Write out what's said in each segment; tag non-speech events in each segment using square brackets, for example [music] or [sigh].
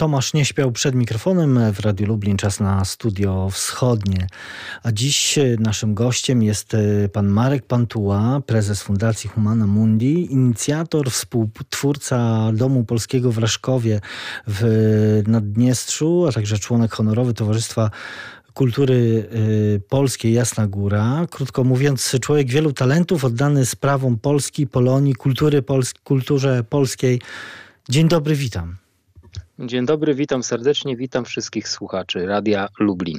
Tomasz nie śpiał przed mikrofonem w Radiu Lublin, czas na studio wschodnie. A dziś naszym gościem jest e, pan Marek Pantuła, prezes Fundacji Humana Mundi, inicjator, współtwórca Domu Polskiego w Raszkowie w Naddniestrzu, a także członek honorowy Towarzystwa kultury polskiej Jasna Góra. Krótko mówiąc, człowiek wielu talentów, oddany sprawom Polski, Polonii, kultury pols kulturze polskiej. Dzień dobry, witam. Dzień dobry, witam serdecznie, witam wszystkich słuchaczy Radia Lublin.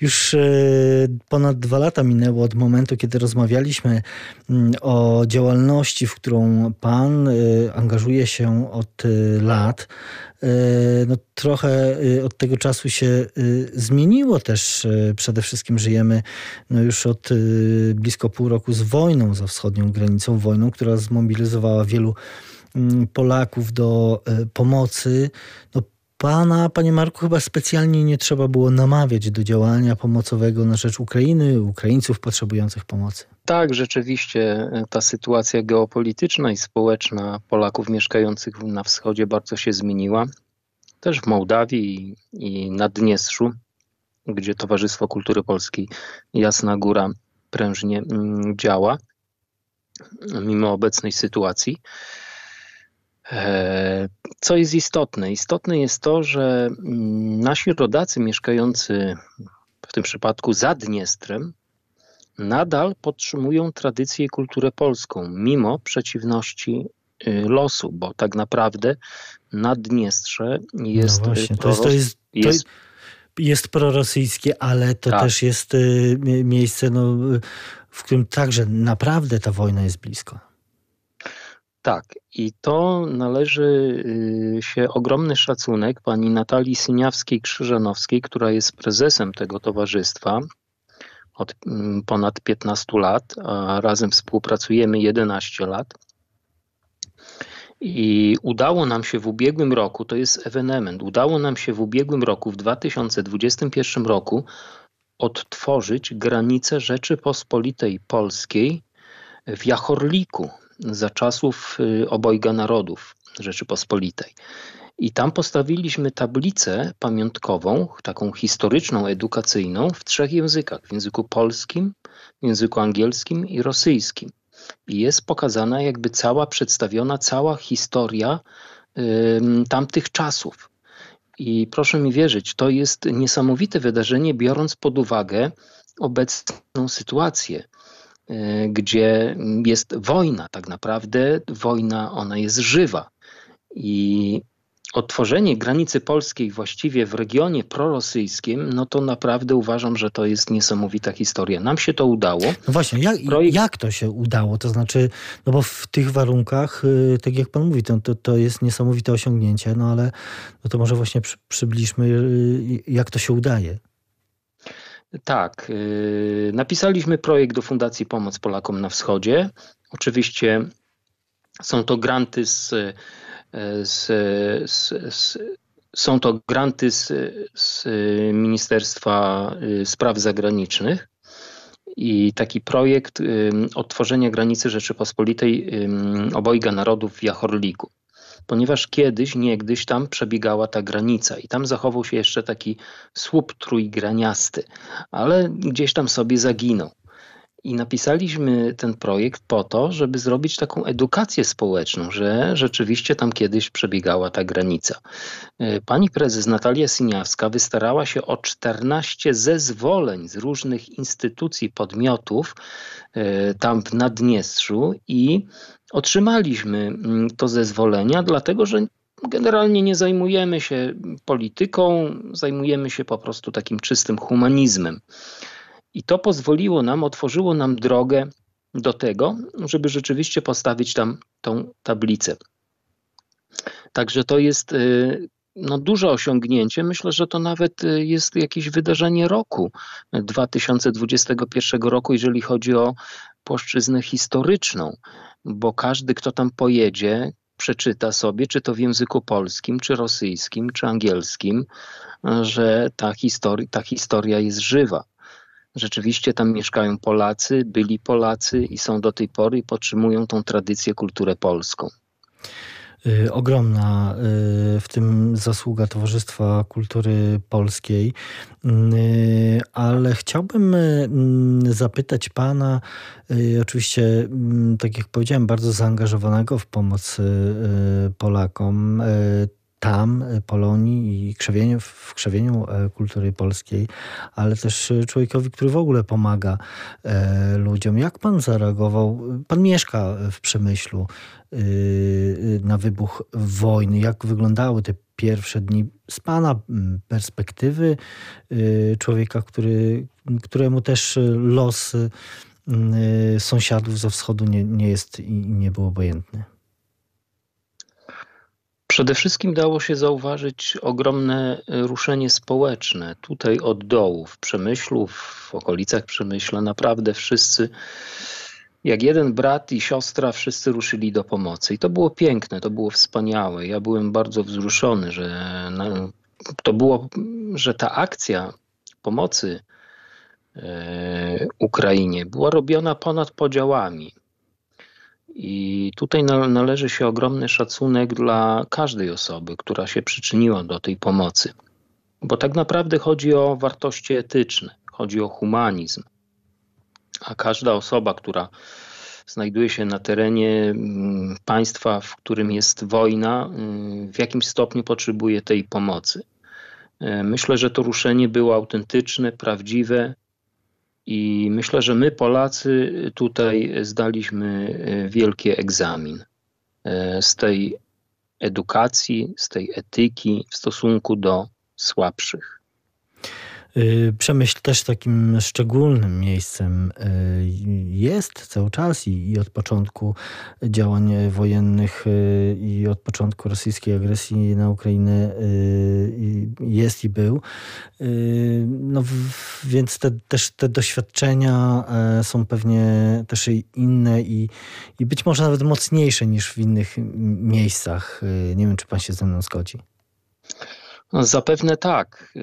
Już e, ponad dwa lata minęło od momentu, kiedy rozmawialiśmy mm, o działalności, w którą Pan e, angażuje się od e, lat. No, trochę od tego czasu się zmieniło też. Przede wszystkim żyjemy no, już od blisko pół roku z wojną za wschodnią granicą, wojną, która zmobilizowała wielu Polaków do pomocy. No, Pana, panie Marku, chyba specjalnie nie trzeba było namawiać do działania pomocowego na rzecz Ukrainy, Ukraińców potrzebujących pomocy. Tak, rzeczywiście e, ta sytuacja geopolityczna i społeczna Polaków mieszkających na wschodzie bardzo się zmieniła. Też w Mołdawii i, i Naddniestrzu, gdzie Towarzystwo Kultury Polskiej Jasna Góra prężnie mm, działa, mimo obecnej sytuacji. E, co jest istotne? Istotne jest to, że mm, nasi rodacy mieszkający w tym przypadku za Dniestrem nadal podtrzymują tradycję i kulturę polską, mimo przeciwności y, losu, bo tak naprawdę Naddniestrze jest... No właśnie, to jest, to jest, to jest, jest prorosyjskie, ale to tak. też jest y, miejsce, no, w którym także naprawdę ta wojna jest blisko. Tak, i to należy y, się ogromny szacunek pani Natalii Syniawskiej-Krzyżanowskiej, która jest prezesem tego towarzystwa od mm, ponad 15 lat, a razem współpracujemy 11 lat. I udało nam się w ubiegłym roku, to jest ewenement, udało nam się w ubiegłym roku, w 2021 roku, odtworzyć granicę Rzeczypospolitej Polskiej w Jachorliku, za czasów y, obojga narodów Rzeczypospolitej. I tam postawiliśmy tablicę pamiątkową, taką historyczną, edukacyjną w trzech językach: w języku polskim, w języku angielskim i rosyjskim. I jest pokazana, jakby cała, przedstawiona cała historia y, tamtych czasów. I proszę mi wierzyć, to jest niesamowite wydarzenie, biorąc pod uwagę obecną sytuację. E, gdzie jest wojna, tak naprawdę wojna, ona jest żywa. I otworzenie granicy polskiej właściwie w regionie prorosyjskim, no to naprawdę uważam, że to jest niesamowita historia. Nam się to udało. No właśnie, jak, Projekt... jak to się udało? To znaczy, no bo w tych warunkach, y, tak jak pan mówi, to, to, to jest niesamowite osiągnięcie, no ale no to może właśnie przy, przybliżmy, y, jak to się udaje. Tak. Y, napisaliśmy projekt do Fundacji Pomoc Polakom na Wschodzie. Oczywiście są to granty z, z, z, z są to granty z, z Ministerstwa y, Spraw Zagranicznych. I taki projekt odtworzenia granicy Rzeczypospolitej obojga narodów w Jachorliku ponieważ kiedyś, niegdyś tam przebiegała ta granica i tam zachował się jeszcze taki słup trójgraniasty, ale gdzieś tam sobie zaginął. I napisaliśmy ten projekt po to, żeby zrobić taką edukację społeczną, że rzeczywiście tam kiedyś przebiegała ta granica. E, pani prezes Natalia Siniawska wystarała się o 14 zezwoleń z różnych instytucji, podmiotów e, tam w Naddniestrzu i otrzymaliśmy mm, to zezwolenia, dlatego że generalnie nie zajmujemy się polityką, zajmujemy się po prostu takim czystym humanizmem. I to pozwoliło nam, otworzyło nam drogę do tego, żeby rzeczywiście postawić tam tą tablicę. Także to jest y, no, duże osiągnięcie. Myślę, że to nawet y, jest jakieś wydarzenie roku 2021 roku, jeżeli chodzi o płaszczyznę historyczną, bo każdy, kto tam pojedzie, przeczyta sobie, czy to w języku polskim, czy rosyjskim, czy angielskim, że ta, historia, ta historia jest żywa. Rzeczywiście tam mieszkają Polacy, byli Polacy i są do tej pory i podtrzymują tą tradycję, kulturę polską. Y, ogromna y, w tym zasługa Towarzystwa Kultury Polskiej, y, ale chciałbym zapytać Pana, oczywiście, tak jak powiedziałem, bardzo zaangażowanego w pomoc Polakom tam, y, Polonii i krzewieniu, w krzewieniu e, kultury polskiej, ale też y, człowiekowi, który w ogóle pomaga e, ludziom. Jak pan zareagował? Pan mieszka w Przemyślu y, na wybuch wojny. Jak wyglądały te pierwsze dni z pana perspektywy człowieka, który, któremu też los sąsiadów ze wschodu nie, nie jest i nie był obojętny? Przede wszystkim dało się zauważyć ogromne ruszenie społeczne. Tutaj od dołu, w Przemyślu, w okolicach Przemyśla, naprawdę wszyscy, jak jeden brat i siostra, wszyscy ruszyli do pomocy. I to było piękne, to było wspaniałe. Ja byłem bardzo wzruszony, że to było, że ta akcja pomocy e, Ukrainie była robiona ponad podziałami. I tutaj należy się ogromny szacunek dla każdej osoby, która się przyczyniła do tej pomocy. Bo tak naprawdę chodzi o wartości etyczne, chodzi o humanizm. A każda osoba, która znajduje się na terenie mm, państwa, w którym jest wojna, mm, w jakimś stopniu potrzebuje tej pomocy. E, myślę, że to ruszenie było autentyczne, prawdziwe i myślę, że my, Polacy, tutaj zdaliśmy e, wielki egzamin e, z tej edukacji, z tej etyki w stosunku do słabszych. Y, Przemyśl też takim szczególnym miejscem y, jest cały czas i, i, od początku działań wojennych y, i od początku rosyjskiej agresji na Ukrainę jest i był. No, więc te, też te doświadczenia są pewnie też inne i, i być może nawet mocniejsze niż w innych miejscach. Nie wiem, czy pan się ze mną zgodzi. No, zapewne tak, y,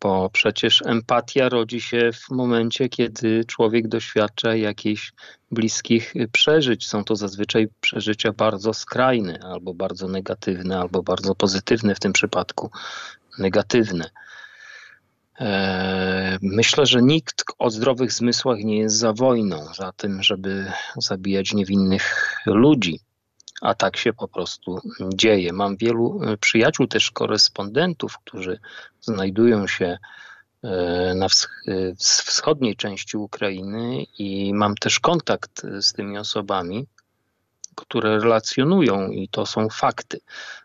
bo przecież empatia rodzi się w momencie, kiedy człowiek doświadcza jakichś bliskich przeżyć. Są to zazwyczaj przeżycia bardzo skrajne, albo bardzo negatywne, albo bardzo pozytywne, w tym przypadku negatywne. E, myślę, że nikt o zdrowych zmysłach nie jest za wojną, za tym, żeby zabijać niewinnych ludzi a tak się po prostu dzieje. Mam wielu e, przyjaciół, też korespondentów, którzy znajdują się e, na e, wschodniej części Ukrainy i mam też kontakt z tymi osobami, które relacjonują i to są fakty.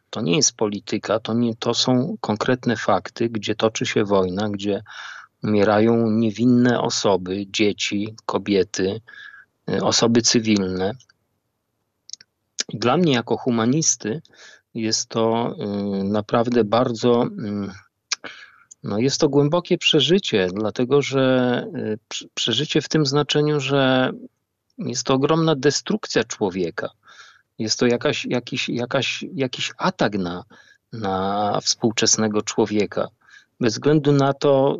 To nie jest polityka, to, nie, to są konkretne fakty, gdzie toczy się wojna, gdzie umierają niewinne osoby, dzieci, kobiety, osoby cywilne. Dla mnie, jako humanisty, jest to y, naprawdę bardzo. Mm, no jest to głębokie przeżycie, dlatego że y, przeżycie w tym znaczeniu, że jest to ogromna destrukcja człowieka. Jest to jakaś, jakiś, jakaś, jakiś atak na, na współczesnego człowieka. Bez względu na to,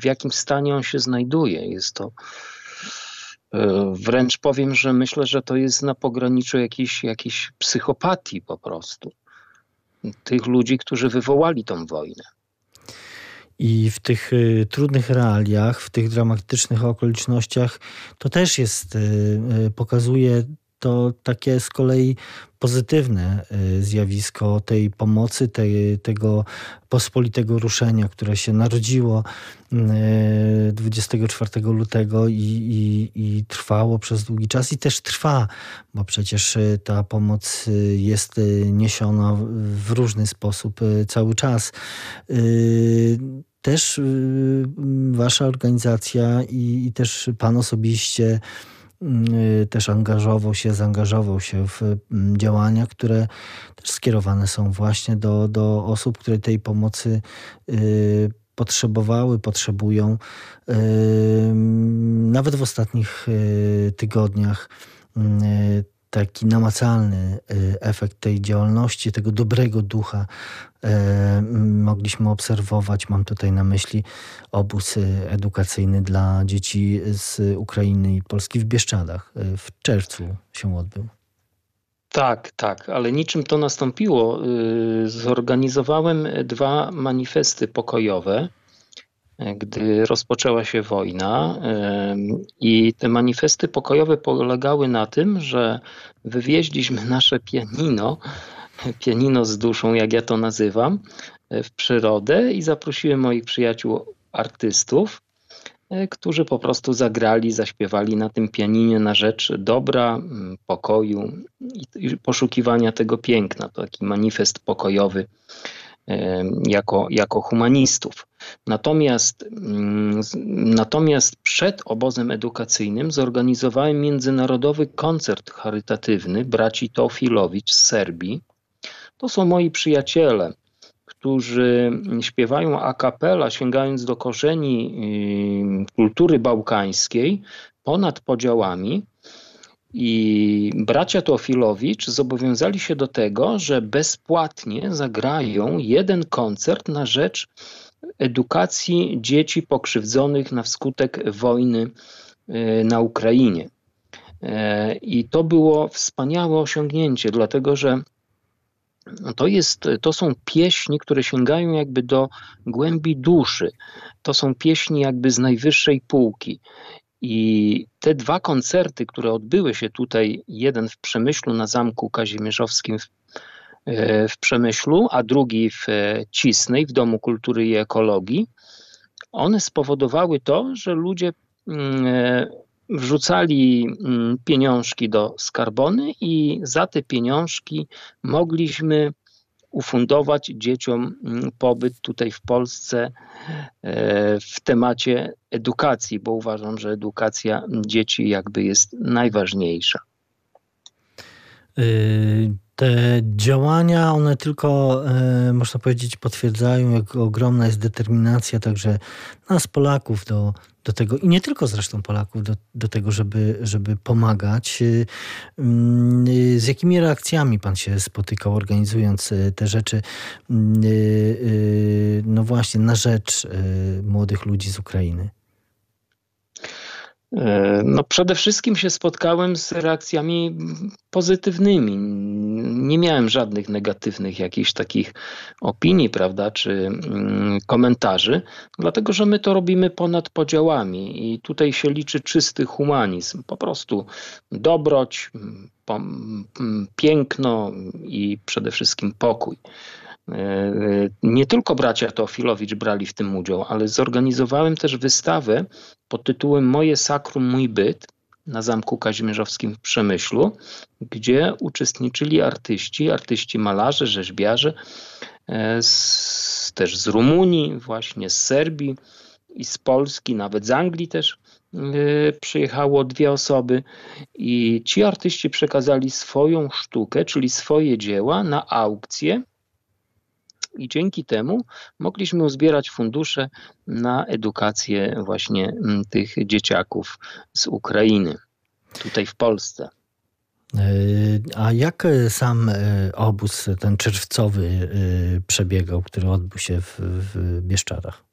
w jakim stanie on się znajduje. Jest to wręcz powiem, że myślę, że to jest na pograniczu jakiejś, jakiejś psychopatii po prostu. Tych ludzi, którzy wywołali tą wojnę. I w tych y, trudnych realiach, w tych dramatycznych okolicznościach, to też jest, y, y, pokazuje to takie z kolei pozytywne y, zjawisko tej pomocy, tej, tego pospolitego ruszenia, które się narodziło 24 y, lutego i, i, i, trwało przez długi czas i też trwa, bo przecież y, ta pomoc jest niesiona w różny sposób cały czas. Też wasza organizacja i, i też pan osobiście też angażował się, zaangażował się w mm, działania, które też skierowane są właśnie do, do osób, które tej pomocy y, potrzebowały, potrzebują. Y, nawet w ostatnich tygodniach taki namacalny y, efekt tej działalności, tego dobrego ducha y, mogliśmy obserwować. Mam tutaj na myśli obóz y, edukacyjny dla dzieci z Ukrainy i Polski w Bieszczadach. W czerwcu się odbył. Tak, tak, ale niczym to nastąpiło. Zorganizowałem dwa manifesty pokojowe gdy rozpoczęła się wojna. I te manifesty pokojowe polegały na tym, że wywieźliśmy nasze pianino, pianino z duszą, jak ja to nazywam, w przyrodę i zaprosiłem moich przyjaciół artystów, e, którzy po prostu zagrali, zaśpiewali na tym pianinie na rzecz dobra, pokoju i poszukiwania tego piękna. To taki manifest pokojowy jako, jako humanistów. Natomiast, mm, natomiast przed obozem edukacyjnym zorganizowałem międzynarodowy koncert charytatywny braci Teofilowicz z Serbii. To są moi przyjaciele, którzy śpiewają a cappella, sięgając do korzeni kultury bałkańskiej ponad podziałami. I bracia Teofilowicz zobowiązali się do tego, że bezpłatnie zagrają jeden koncert na rzecz edukacji dzieci pokrzywdzonych na wskutek wojny e, na Ukrainie. E, I to było wspaniałe osiągnięcie, dlatego że to, jest, to są pieśni, które sięgają jakby do głębi duszy. To są pieśni jakby z najwyższej półki. I te dwa koncerty, które odbyły się tutaj, jeden w Przemyślu na Zamku Kazimierzowskim w, e, w Przemyślu, a drugi w e, Cisnej, w Domu Kultury i Ekologii, one spowodowały to, że ludzie mm, e, wrzucali mm, pieniążki do skarbony i za te pieniążki mogliśmy ufundować dzieciom mm, pobyt tutaj w Polsce e, w temacie edukacji, bo uważam, że edukacja dzieci jakby jest najważniejsza. Y, te działania, one tylko, e, można powiedzieć, potwierdzają, jak ogromna jest determinacja także nas, Polaków, do, do tego, i nie tylko zresztą Polaków, do, do tego, żeby, żeby pomagać. Y, z jakimi reakcjami pan się spotykał, organizując y, te rzeczy, no właśnie, na rzecz młodych ludzi z Ukrainy? E, no przede wszystkim się spotkałem z reakcjami pozytywnymi. Nie miałem żadnych negatywnych jakichś takich opinii, prawda, czy mm, komentarzy, dlatego że my to robimy ponad podziałami i tutaj się liczy czysty humanizm, po prostu dobroć, piękno i przede wszystkim pokój. E, nie tylko bracia Teofilowicz brali w tym udział, ale zorganizowałem też wystawę pod tytułem Moje sakrum, mój byt na Zamku Kazimierzowskim w Przemyślu, gdzie uczestniczyli artyści, artyści malarze, rzeźbiarze, e, z, też z Rumunii, właśnie z Serbii i z Polski, nawet z Anglii też e, przyjechało dwie osoby i ci artyści przekazali swoją sztukę, czyli swoje dzieła na aukcję i dzięki temu mogliśmy uzbierać fundusze na edukację właśnie mm, tych dzieciaków z Ukrainy, tutaj w Polsce. E, a jak e, sam e, obóz, ten czerwcowy, przebiegał, który odbył się w, w Bieszczadach?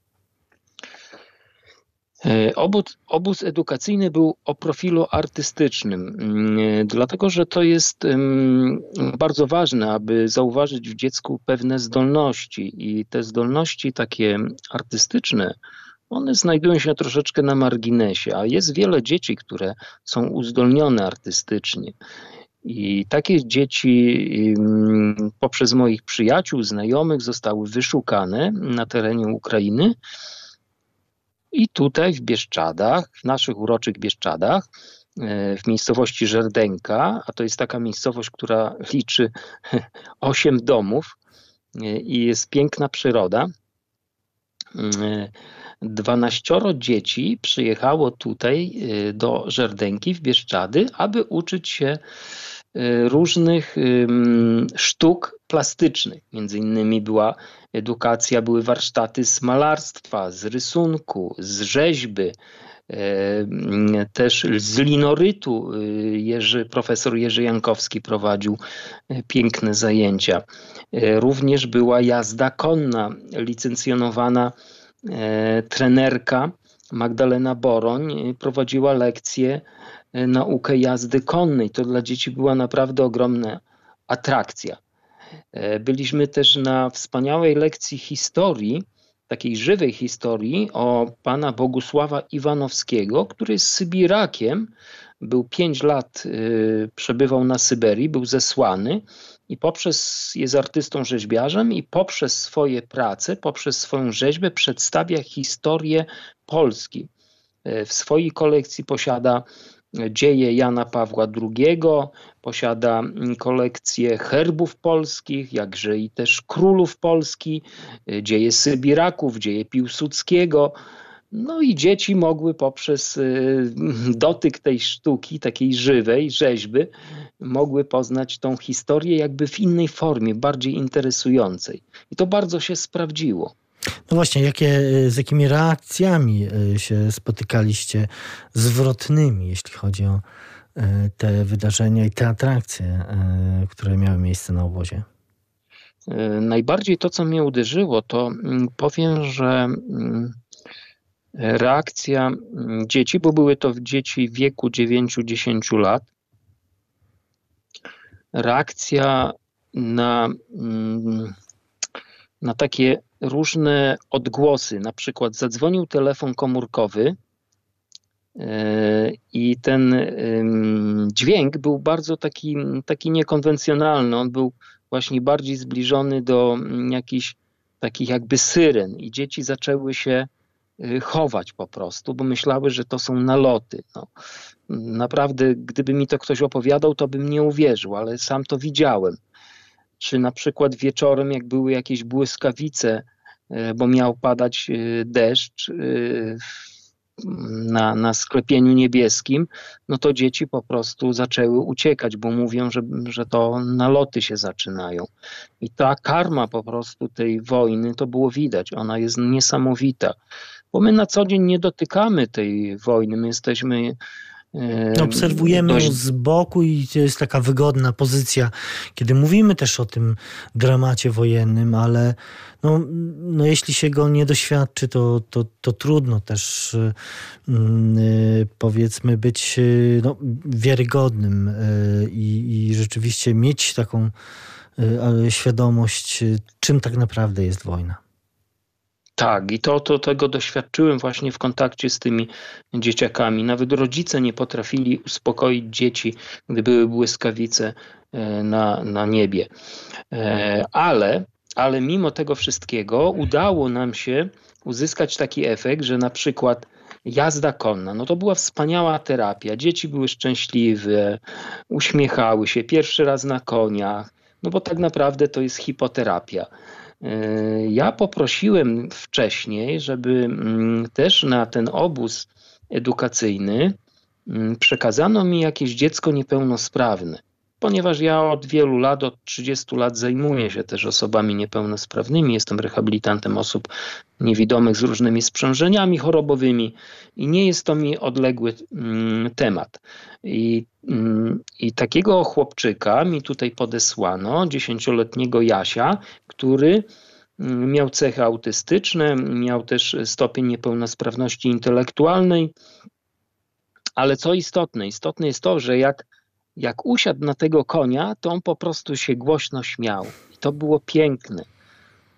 E, obóz, obóz edukacyjny był o profilu artystycznym, mm, dlatego że to jest bardzo ważne, aby zauważyć w dziecku pewne zdolności i te zdolności takie artystyczne, one znajdują się troszeczkę na marginesie, a jest wiele dzieci, które są uzdolnione artystycznie. I takie dzieci poprzez moich przyjaciół, znajomych zostały wyszukane na terenie Ukrainy i tutaj w Bieszczadach, w naszych uroczych Bieszczadach, e, w miejscowości Żerdenka, a to jest taka miejscowość, która liczy [laughs] 8 domów e, i jest piękna przyroda. 12 e, dzieci przyjechało tutaj do Żerdenki w Bieszczady, aby uczyć się różnych sztuk plastycznych. Między innymi była edukacja, były warsztaty z malarstwa, z rysunku, z rzeźby, też z linorytu Jerzy, profesor Jerzy Jankowski prowadził piękne zajęcia. Również była jazda konna, licencjonowana trenerka Magdalena Boroń prowadziła lekcje naukę jazdy konnej. To dla dzieci była naprawdę ogromna atrakcja. Byliśmy też na wspaniałej lekcji historii, takiej żywej historii o pana Bogusława Iwanowskiego, który jest Sybirakiem, był pięć lat, y, przebywał na Syberii, był zesłany i poprzez, jest artystą rzeźbiarzem i poprzez swoje prace, poprzez swoją rzeźbę przedstawia historię Polski. Y, w swojej kolekcji posiada dzieje Jana Pawła II, posiada kolekcję herbów polskich, jakże i też królów Polski, y, dzieje Sybiraków, dzieje Piłsudskiego, no i dzieci mogły poprzez [laughs] dotyk tej sztuki, takiej żywej rzeźby, mogły poznać tą historię jakby w innej formie, bardziej interesującej. I to bardzo się sprawdziło. No właśnie, jakie, z jakimi reakcjami y, się spotykaliście zwrotnymi, jeśli chodzi o y, te wydarzenia i te atrakcje, które miały miejsce na obozie? Najbardziej to, co mnie uderzyło, to mm, powiem, że mm, reakcja mm, dzieci, bo były to dzieci wieku 9-10 lat, reakcja na, na takie różne odgłosy. Na przykład zadzwonił telefon komórkowy e, i ten dźwięk był bardzo taki, taki niekonwencjonalny. On był właśnie bardziej zbliżony do mm, jakichś takich jakby syren i dzieci zaczęły się Y, chować po prostu, bo myślały, że to są naloty. No, naprawdę, gdyby mi to ktoś opowiadał, to bym nie uwierzył, ale sam to widziałem. Czy na przykład wieczorem, jak były jakieś błyskawice, y, bo miał padać y, deszcz na, na sklepieniu niebieskim, no to dzieci po prostu zaczęły uciekać, bo mówią, że, że to naloty się zaczynają. I ta karma po prostu tej wojny, to było widać, ona jest niesamowita bo my na co dzień nie dotykamy tej wojny. My jesteśmy. E, Obserwujemy dość... ją z boku i to jest taka wygodna pozycja, kiedy mówimy też o tym dramacie wojennym, ale no, no jeśli się go nie doświadczy, to, to, to trudno też yy, powiedzmy być no, wiarygodnym yy, i rzeczywiście mieć taką yy, świadomość, czym tak naprawdę jest wojna. Tak, i to, to tego doświadczyłem właśnie w kontakcie z tymi dzieciakami. Nawet rodzice nie potrafili uspokoić dzieci, gdy były błyskawice e, na, na niebie. E, ale, ale mimo tego wszystkiego udało nam się uzyskać taki efekt, że na przykład jazda konna, no to była wspaniała terapia. Dzieci były szczęśliwe, uśmiechały się pierwszy raz na koniach, no bo tak naprawdę to jest hipoterapia. E, ja poprosiłem wcześniej, żeby mm, też na ten obóz edukacyjny mm, przekazano mi jakieś dziecko niepełnosprawne ponieważ ja od wielu lat, od 30 lat zajmuję się też osobami niepełnosprawnymi, jestem rehabilitantem osób niewidomych z różnymi sprzężeniami chorobowymi i nie jest to mi odległy mm, temat. I, mm, I takiego chłopczyka mi tutaj podesłano, dziesięcioletniego Jasia, który mm, miał cechy autystyczne, miał też stopień niepełnosprawności intelektualnej, ale co istotne, istotne jest to, że jak jak usiadł na tego konia, to on po prostu się głośno śmiał. I to było piękne.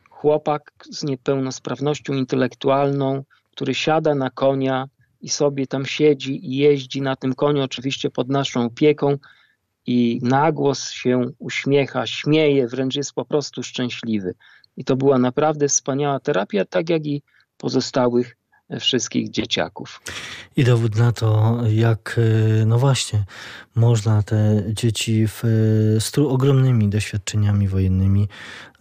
Chłopak z niepełnosprawnością intelektualną, który siada na konia i sobie tam siedzi i jeździ na tym koniu, oczywiście pod naszą opieką, i na głos się uśmiecha, śmieje, wręcz jest po prostu szczęśliwy. I to była naprawdę wspaniała terapia, tak jak i pozostałych wszystkich dzieciaków. I dowód na to, jak, e, no właśnie, można te dzieci w, e, z ogromnymi doświadczeniami wojennymi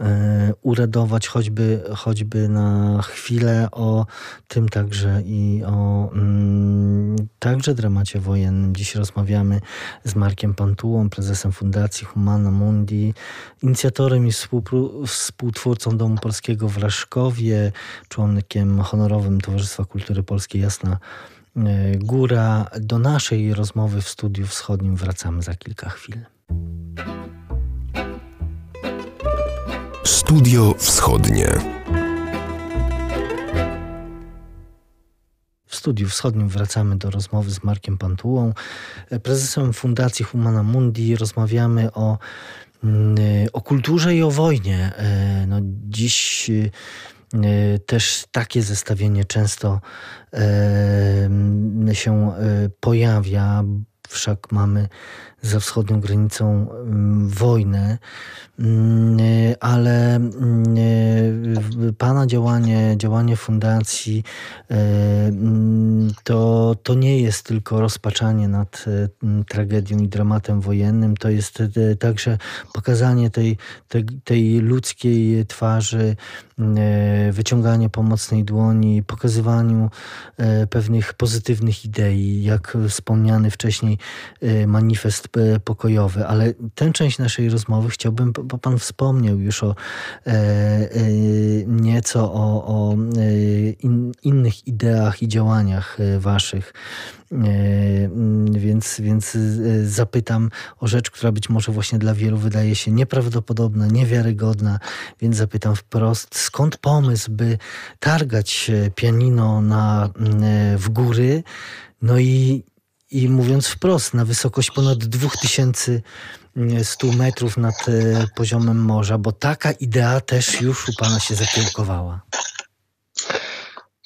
e, uradować, choćby, choćby na chwilę o tym także i o mm, także dramacie wojennym. Dziś rozmawiamy z Markiem Pantułą, prezesem Fundacji Humana Mundi, inicjatorem i współtwórcą Domu Polskiego w Raszkowie, członkiem honorowym Towarzystwa Kultury Polskiej Jasna e, Góra. Do naszej rozmowy w Studiu Wschodnim wracamy za kilka chwil. Studio Wschodnie. studiu wschodnim wracamy do rozmowy z Markiem Pantułą, prezesem Fundacji Humana Mundi. Rozmawiamy o, mm, o kulturze i o wojnie. No, dziś też takie zestawienie często się pojawia, wszak mamy za wschodnią granicą mm, wojnę, mm, ale mm, Pana działanie, działanie fundacji to, to nie jest tylko rozpaczanie nad tragedią i dramatem wojennym, to jest e, także pokazanie tej, tej, tej ludzkiej twarzy, wyciąganie pomocnej dłoni, pokazywaniu e, pewnych pozytywnych idei, jak wspomniany wcześniej e, manifest E, pokojowy, ale tę część naszej rozmowy chciałbym, bo Pan wspomniał już o e, e, nieco o, o in, innych ideach i działaniach Waszych. Więc, więc zapytam o rzecz, która być może właśnie dla wielu wydaje się nieprawdopodobna, niewiarygodna, więc zapytam wprost, skąd pomysł, by targać pianino na, w góry, no i i mówiąc wprost, na wysokość ponad 2100 metrów nad e, poziomem morza, bo taka idea też już u Pana się zakiełkowała.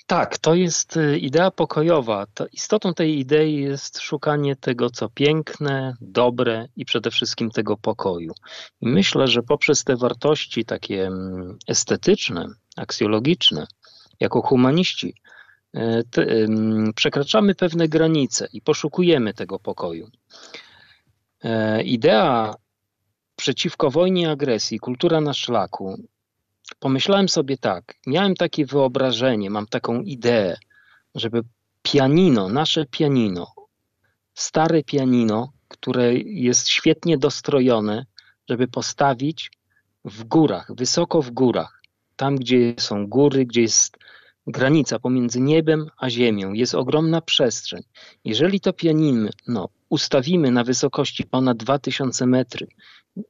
Tak, to jest e, idea pokojowa. To istotą tej idei jest szukanie tego, co piękne, dobre i przede wszystkim tego pokoju. I myślę, że poprzez te wartości takie mm, estetyczne, aksjologiczne, jako humaniści, przekraczamy pewne granice i poszukujemy tego pokoju. E, idea przeciwko wojnie i agresji, kultura na szlaku. Pomyślałem sobie tak, miałem takie wyobrażenie, mam taką ideę, żeby pianino, nasze pianino, stare pianino, które jest świetnie dostrojone, żeby postawić w górach, wysoko w górach, tam gdzie są góry, gdzie jest granica pomiędzy niebem a ziemią, jest ogromna przestrzeń. Jeżeli to pianino no, ustawimy na wysokości ponad 2000 metry,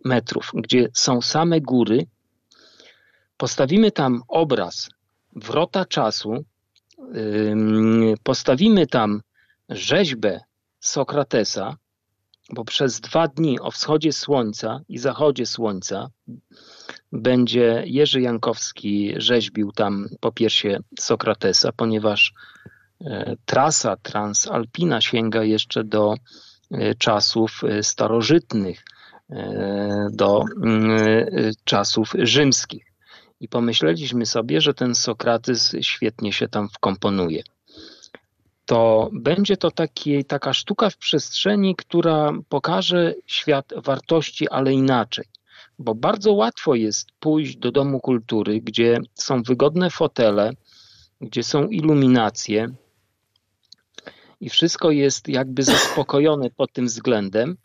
metrów, gdzie są same góry, postawimy tam obraz wrota czasu, postawimy tam rzeźbę Sokratesa, bo przez dwa dni o wschodzie słońca i zachodzie słońca będzie Jerzy Jankowski rzeźbił tam po piersie Sokratesa, ponieważ e, trasa transalpina sięga jeszcze do e, czasów e, starożytnych, do mm, czasów rzymskich. I pomyśleliśmy sobie, że ten Sokrates świetnie się tam wkomponuje. To będzie to taki, taka sztuka w przestrzeni, która pokaże świat wartości, ale inaczej bo bardzo łatwo jest pójść do domu kultury, gdzie są wygodne fotele, gdzie są iluminacje i wszystko jest jakby zaspokojone pod tym względem.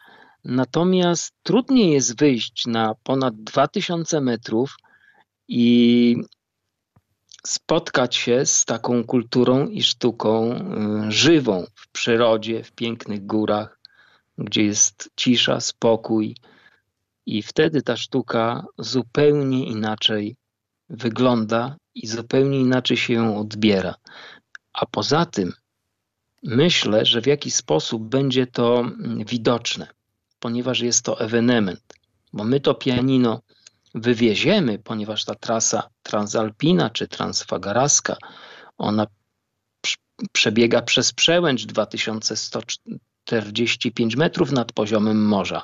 Natomiast trudniej jest wyjść na ponad 2000 metrów i spotkać się z taką kulturą i sztuką y, żywą w przyrodzie, w pięknych górach, gdzie jest cisza, spokój, i wtedy ta sztuka zupełnie inaczej wygląda i zupełnie inaczej się ją odbiera. A poza tym myślę, że w jakiś sposób będzie to widoczne, ponieważ jest to ewenement, bo my to pianino wywieziemy, ponieważ ta trasa transalpina czy transfagaraska, ona przebiega przez przełęcz 2145 metrów nad poziomem morza,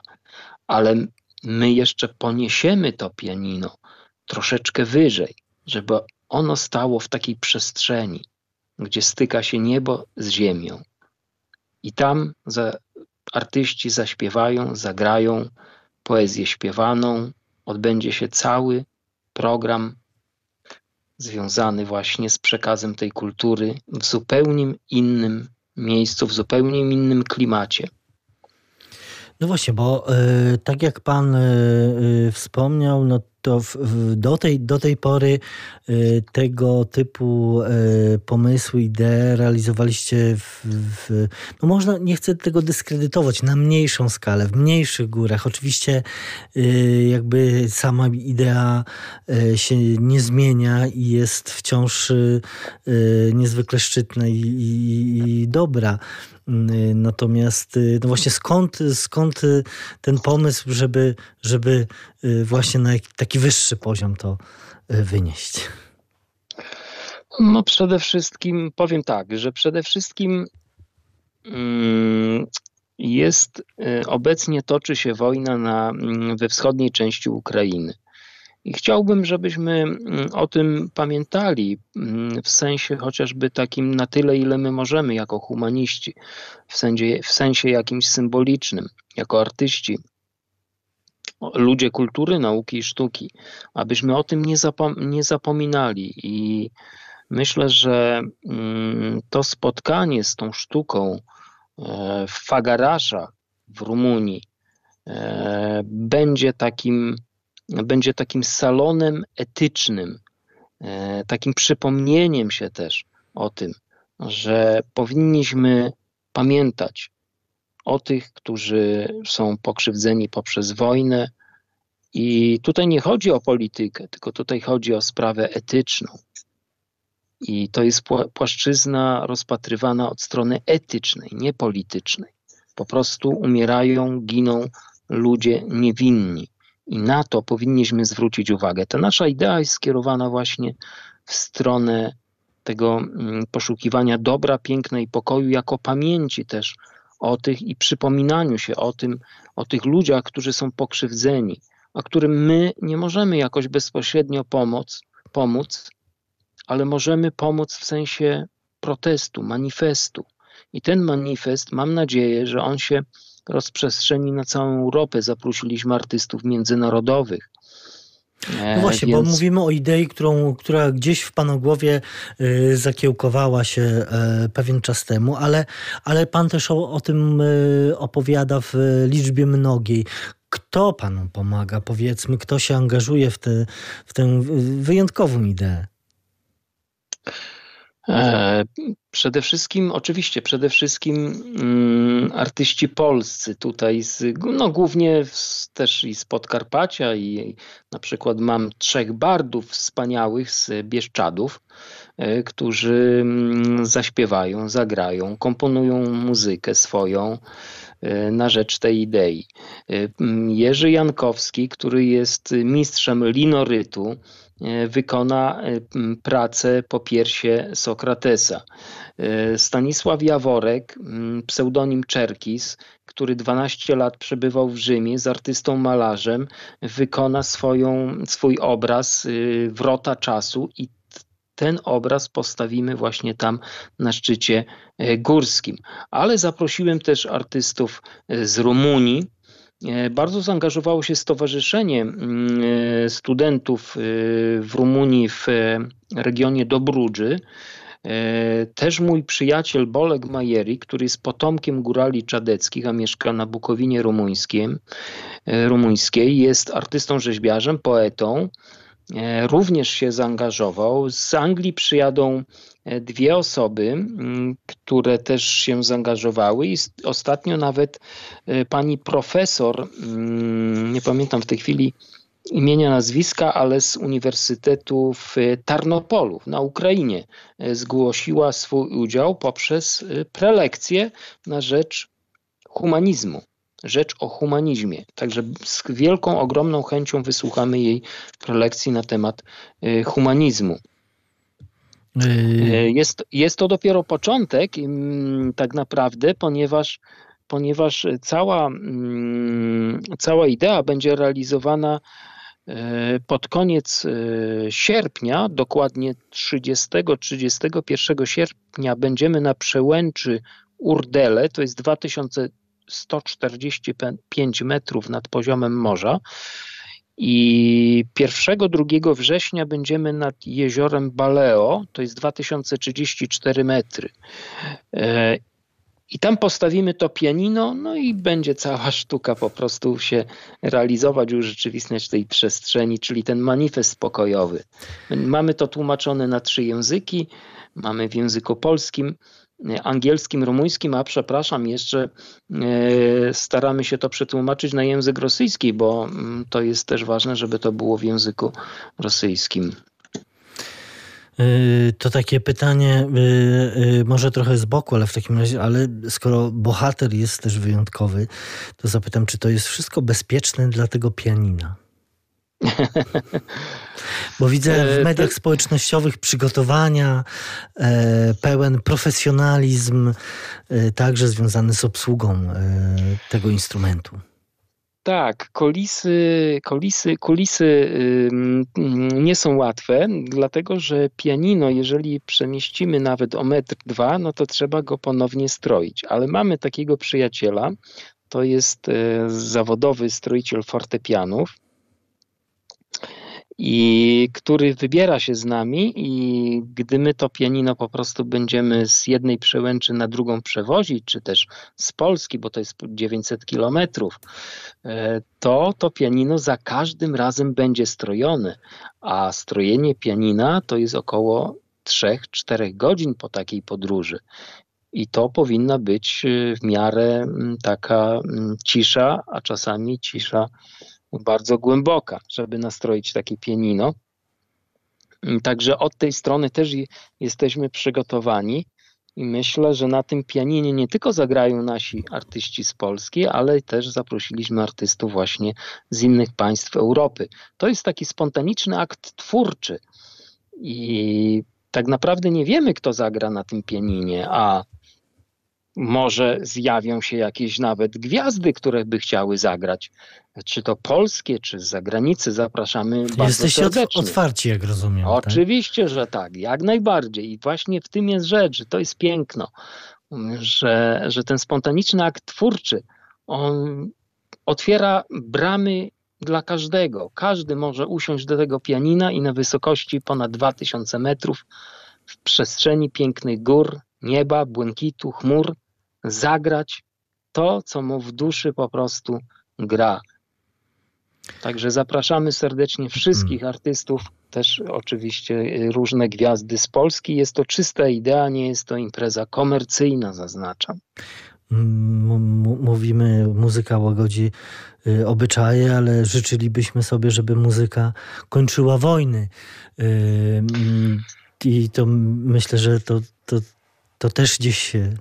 ale my jeszcze poniesiemy to pianino troszeczkę wyżej, żeby ono stało w takiej przestrzeni, gdzie styka się niebo z ziemią. I tam za, artyści zaśpiewają, zagrają poezję śpiewaną, odbędzie się cały program związany właśnie z przekazem tej kultury w zupełnie innym miejscu, w zupełnie innym klimacie. No właśnie, bo y, tak jak pan y, y, wspomniał, no to w, do, tej, do tej pory y, tego typu y, pomysły, idee realizowaliście w, w, no można, nie chcę tego dyskredytować, na mniejszą skalę, w mniejszych górach. Oczywiście y, jakby sama idea y, się nie zmienia i jest wciąż y, niezwykle szczytna i, i, i dobra. Y, natomiast y, no właśnie skąd, skąd y, ten pomysł, żeby, żeby właśnie na taki wyższy poziom to wynieść? No przede wszystkim powiem tak, że przede wszystkim mm, jest obecnie toczy się wojna na, mm, we wschodniej części Ukrainy. I chciałbym, żebyśmy mm, o tym pamiętali mm, w sensie chociażby takim na tyle, ile my możemy jako humaniści, w sensie, w sensie jakimś symbolicznym, jako artyści, ludzie kultury, nauki i sztuki, abyśmy o tym nie, zapom nie zapominali. I myślę, że mm, to spotkanie z tą sztuką e, w Fagarasza w Rumunii e, będzie takim będzie takim salonem etycznym, e, takim przypomnieniem się też o tym, że powinniśmy pamiętać o tych, którzy są pokrzywdzeni poprzez wojnę. I tutaj nie chodzi o politykę, tylko tutaj chodzi o sprawę etyczną. I to jest płaszczyzna rozpatrywana od strony etycznej, nie politycznej. Po prostu umierają, giną ludzie niewinni. I na to powinniśmy zwrócić uwagę. Ta nasza idea jest skierowana właśnie w stronę tego mm, poszukiwania dobra, piękna i pokoju, jako pamięci też o tych i przypominaniu się o tym, o tych ludziach, którzy są pokrzywdzeni, a którym my nie możemy jakoś bezpośrednio pomóc, pomóc, ale możemy pomóc w sensie protestu, manifestu. I ten manifest, mam nadzieję, że on się rozprzestrzeni na całą Europę. Zaprosiliśmy artystów międzynarodowych. No właśnie, Więc... bo mówimy o idei, którą, która gdzieś w Pana głowie y, zakiełkowała się y, pewien czas temu, ale, ale Pan też o, o tym y, opowiada w liczbie mnogiej. Kto Panu pomaga, powiedzmy, kto się angażuje w, te, w tę wyjątkową ideę? E, przede wszystkim, oczywiście, przede wszystkim mm, artyści polscy tutaj, z, no głównie z, też i z Podkarpacia i na przykład mam trzech bardów wspaniałych z Bieszczadów, e, którzy mm, zaśpiewają, zagrają, komponują muzykę swoją e, na rzecz tej idei. Jerzy Jankowski, który jest mistrzem linorytu, wykona e, pracę po piersie Sokratesa. E, Stanisław Jaworek, pseudonim Czerkis, który 12 lat przebywał w Rzymie z artystą malarzem, wykona swoją, swój obraz Wrota Czasu i ten obraz postawimy właśnie tam na szczycie górskim. Ale zaprosiłem też artystów z Rumunii, E, bardzo zaangażowało się Stowarzyszenie mm, e, Studentów e, w Rumunii w regionie Dobrudży. Też mój przyjaciel Bolek Majeri, który jest potomkiem górali czadeckich, a mieszka na Bukowinie rumuńskiej jest artystą rzeźbiarzem, poetą. Również się zaangażował. Z Anglii przyjadą dwie osoby, mm, które też się zaangażowały i ostatnio nawet e, pani profesor, mm, nie pamiętam w tej chwili imienia, nazwiska, ale z Uniwersytetu w Tarnopolu na Ukrainie e, zgłosiła swój udział poprzez e, prelekcję na rzecz humanizmu rzecz o humanizmie. Także z wielką, ogromną chęcią wysłuchamy jej prelekcji na temat humanizmu. Yy. Jest, jest to dopiero początek mm, tak naprawdę, ponieważ, ponieważ cała, mm, cała idea będzie realizowana yy, pod koniec yy, sierpnia, dokładnie 30-31 sierpnia będziemy na przełęczy Urdele, to jest 2145 metrów nad poziomem morza. I 1-2 września będziemy nad jeziorem Baleo, to jest 2034 metry. E, I tam postawimy to pianino, no i będzie cała sztuka po prostu się realizować, urzeczywistniać tej przestrzeni, czyli ten manifest pokojowy. Mamy to tłumaczone na trzy języki. Mamy w języku polskim, angielskim, rumuńskim, a przepraszam, jeszcze e, staramy się to przetłumaczyć na język rosyjski, bo mm, to jest też ważne, żeby to było w języku rosyjskim. Y, to takie pytanie, może trochę z boku, ale w takim razie, ale skoro bohater jest też wyjątkowy, to zapytam, czy to jest wszystko bezpieczne dla tego pianina? [laughs] Bo widzę w e, mediach społecznościowych przygotowania, e, pełen profesjonalizm, e, także związany z obsługą tego instrumentu. Tak, kulisy, kulisy, kulisy nie są łatwe, dlatego że pianino, jeżeli przemieścimy nawet o metr dwa, no to trzeba go ponownie stroić. Ale mamy takiego przyjaciela, to jest zawodowy stroiciel fortepianów, i który wybiera się z nami i gdy my to pianino po prostu będziemy z jednej przełęczy na drugą przewozić, czy też z Polski, bo to jest 900 kilometrów, e, to to pianino za każdym razem będzie strojone, a strojenie pianina to jest około 3-4 godzin po takiej podróży. I to powinna być e, w miarę taka cisza, a czasami cisza bardzo głęboka, żeby nastroić takie pianino. Także od tej strony też jesteśmy przygotowani i myślę, że na tym pianinie nie tylko zagrają nasi artyści z Polski, ale też zaprosiliśmy artystów właśnie z innych państw Europy. To jest taki spontaniczny akt twórczy i tak naprawdę nie wiemy, kto zagra na tym pianinie, a może zjawią się jakieś nawet gwiazdy, które by chciały zagrać. Czy to polskie, czy z zagranicy. Zapraszamy bardzo Jesteście serdecznie. otwarci, jak rozumiem. Tak? Oczywiście, tak? że tak, jak najbardziej. I właśnie w tym jest rzecz, że to jest piękno, że, że ten spontaniczny akt twórczy, on otwiera bramy dla każdego. Każdy może usiąść do tego pianina i na wysokości ponad 2000 metrów w przestrzeni pięknych gór, nieba, błękitu, chmur zagrać to, co mu w duszy po prostu gra. Także zapraszamy serdecznie wszystkich hmm. artystów, też oczywiście y, różne gwiazdy z Polski. Jest to czysta idea, nie jest to impreza komercyjna, zaznaczam. Mówimy, muzyka łagodzi y, obyczaje, ale życzylibyśmy sobie, żeby muzyka kończyła wojny. Y, I to myślę, że to, to, to też gdzieś się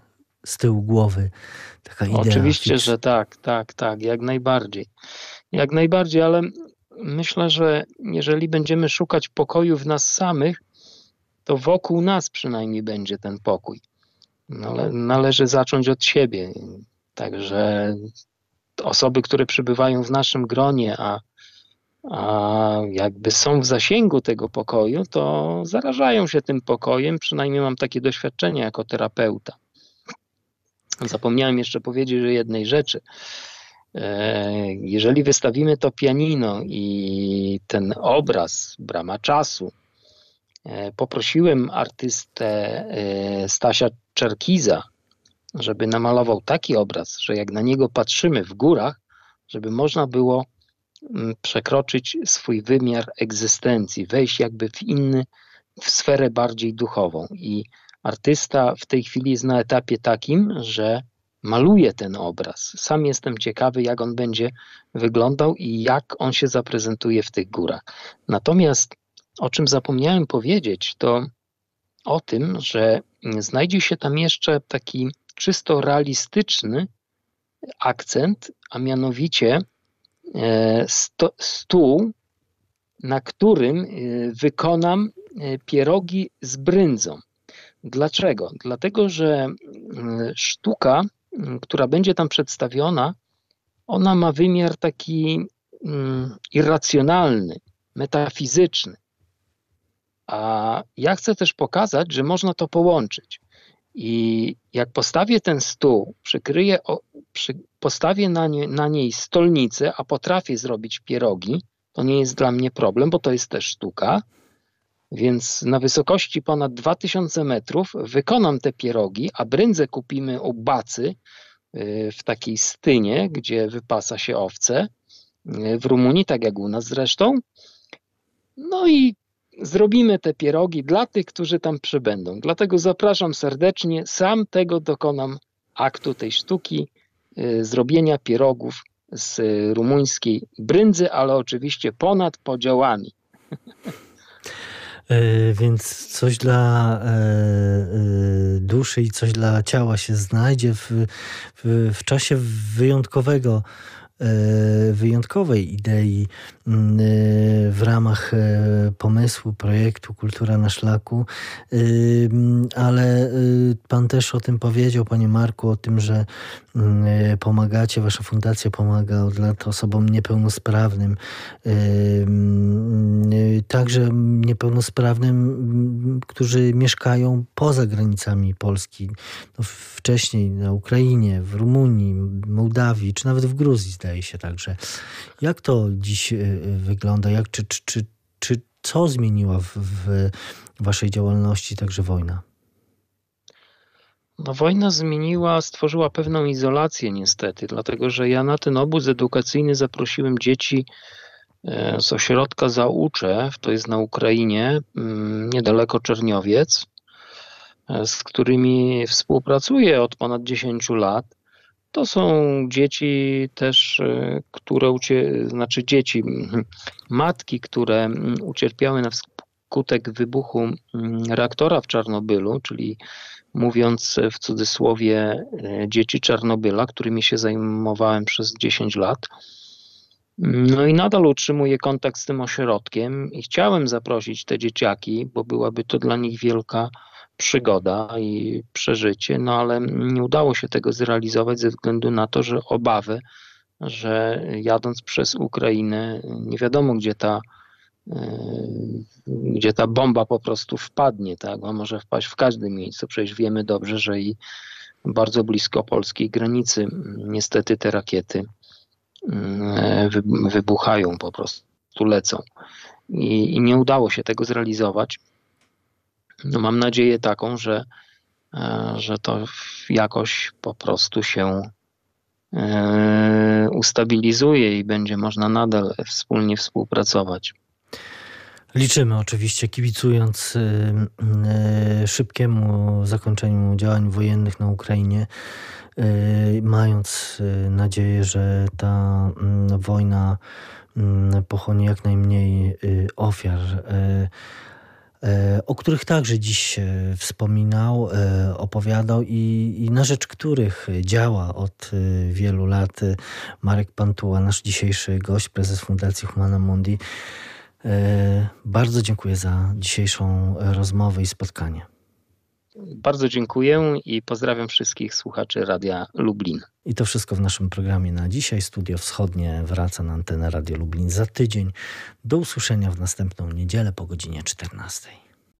z tyłu głowy. Taka idea. Oczywiście, że tak, tak, tak, jak najbardziej. Jak najbardziej, ale myślę, że jeżeli będziemy szukać pokoju w nas samych, to wokół nas przynajmniej będzie ten pokój. Nale, należy zacząć od siebie. Także osoby, które przybywają w naszym gronie, a, a jakby są w zasięgu tego pokoju, to zarażają się tym pokojem. Przynajmniej mam takie doświadczenie jako terapeuta. Zapomniałem jeszcze powiedzieć o jednej rzeczy. E, jeżeli wystawimy to pianino i ten obraz, brama czasu, e, poprosiłem artystę e, Stasia Czerkiza, żeby namalował taki obraz, że jak na niego patrzymy w górach, żeby można było mm, przekroczyć swój wymiar egzystencji, wejść jakby w inny, w sferę bardziej duchową. I Artysta w tej chwili jest na etapie takim, że maluje ten obraz. Sam jestem ciekawy, jak on będzie wyglądał i jak on się zaprezentuje w tych górach. Natomiast o czym zapomniałem powiedzieć, to o tym, że znajdzie się tam jeszcze taki czysto realistyczny akcent, a mianowicie e, sto, stół, na którym e, wykonam e, pierogi z bryndzą. Dlaczego? Dlatego, że mm, sztuka, mm, która będzie tam przedstawiona, ona ma wymiar taki mm, irracjonalny, metafizyczny. A ja chcę też pokazać, że można to połączyć. I jak postawię ten stół, przykryję, przy, postawię na, nie, na niej stolnicę, a potrafię zrobić pierogi, to nie jest dla mnie problem, bo to jest też sztuka, Więc na wysokości ponad 2000 metrów wykonam te pierogi, a brędzę kupimy u bacy y, w takiej stynie, gdzie wypasa się owce y, w Rumunii, tak jak u nas zresztą. No i zrobimy te pierogi dla tych, którzy tam przybędą. Dlatego zapraszam serdecznie, sam tego dokonam aktu tej sztuki y, zrobienia pierogów z rumuńskiej brędzy, ale oczywiście ponad podziałami. [laughs] E, więc coś dla e, e, duszy i coś dla ciała się znajdzie w, w, w czasie wyjątkowego wyjątkowej idei w ramach pomysłu, projektu Kultura na Szlaku, ale Pan też o tym powiedział, Panie Marku, o tym, że pomagacie, Wasza fundacja pomaga od lat osobom niepełnosprawnym, także niepełnosprawnym, którzy mieszkają poza granicami Polski. No, wcześniej na Ukrainie, w Rumunii, Mołdawii, czy nawet w Gruzji, zdaje się także. Jak to dziś wygląda? Jak, czy, czy, czy, czy co zmieniła w, w waszej działalności także wojna? No, wojna zmieniła, stworzyła pewną izolację niestety, dlatego że ja na ten obóz edukacyjny zaprosiłem dzieci e, z ośrodka Zauczew, to jest na Ukrainie, mm, niedaleko Czerniowiec, e, z którymi współpracuję od ponad 10 lat. To są dzieci też, e, które, ucie, znaczy dzieci, matki, które ucierpiały na skutek wybuchu reaktora w Czarnobylu, czyli mówiąc w cudzysłowie e, dzieci Czarnobyla, którymi się zajmowałem przez 10 lat. No i nadal utrzymuję kontakt z tym ośrodkiem i chciałem zaprosić te dzieciaki, bo byłaby to dla nich wielka przygoda i przeżycie, no ale nie udało się tego zrealizować ze względu na to, że obawy, że jadąc przez Ukrainę, nie wiadomo gdzie ta, e, gdzie ta bomba po prostu wpadnie, tak? Bo może wpaść w każdym miejscu. Przecież wiemy dobrze, że i bardzo blisko polskiej granicy niestety te rakiety e, wybuchają, po prostu lecą. I, i nie udało się tego zrealizować. No mam nadzieję taką, że, e, że to jakoś po prostu się e, ustabilizuje i będzie można nadal wspólnie współpracować. Liczymy oczywiście, kibicując szybkiemu zakończeniu działań wojennych na Ukrainie, mając nadzieję, że ta mm, wojna mm, pochłonie jak najmniej ofiar o których także dziś wspominał, e, opowiadał i, i, na rzecz których działa od e, wielu lat Marek Pantuła, nasz dzisiejszy gość, prezes Fundacji Humana Mundi. Bardzo dziękuję za dzisiejszą rozmowę i spotkanie. Bardzo dziękuję i pozdrawiam wszystkich słuchaczy Radia Lublin. I to wszystko w naszym programie na dzisiaj. Studio Wschodnie wraca na antenę Radio Lublin za tydzień. Do usłyszenia w następną niedzielę po godzinie 14.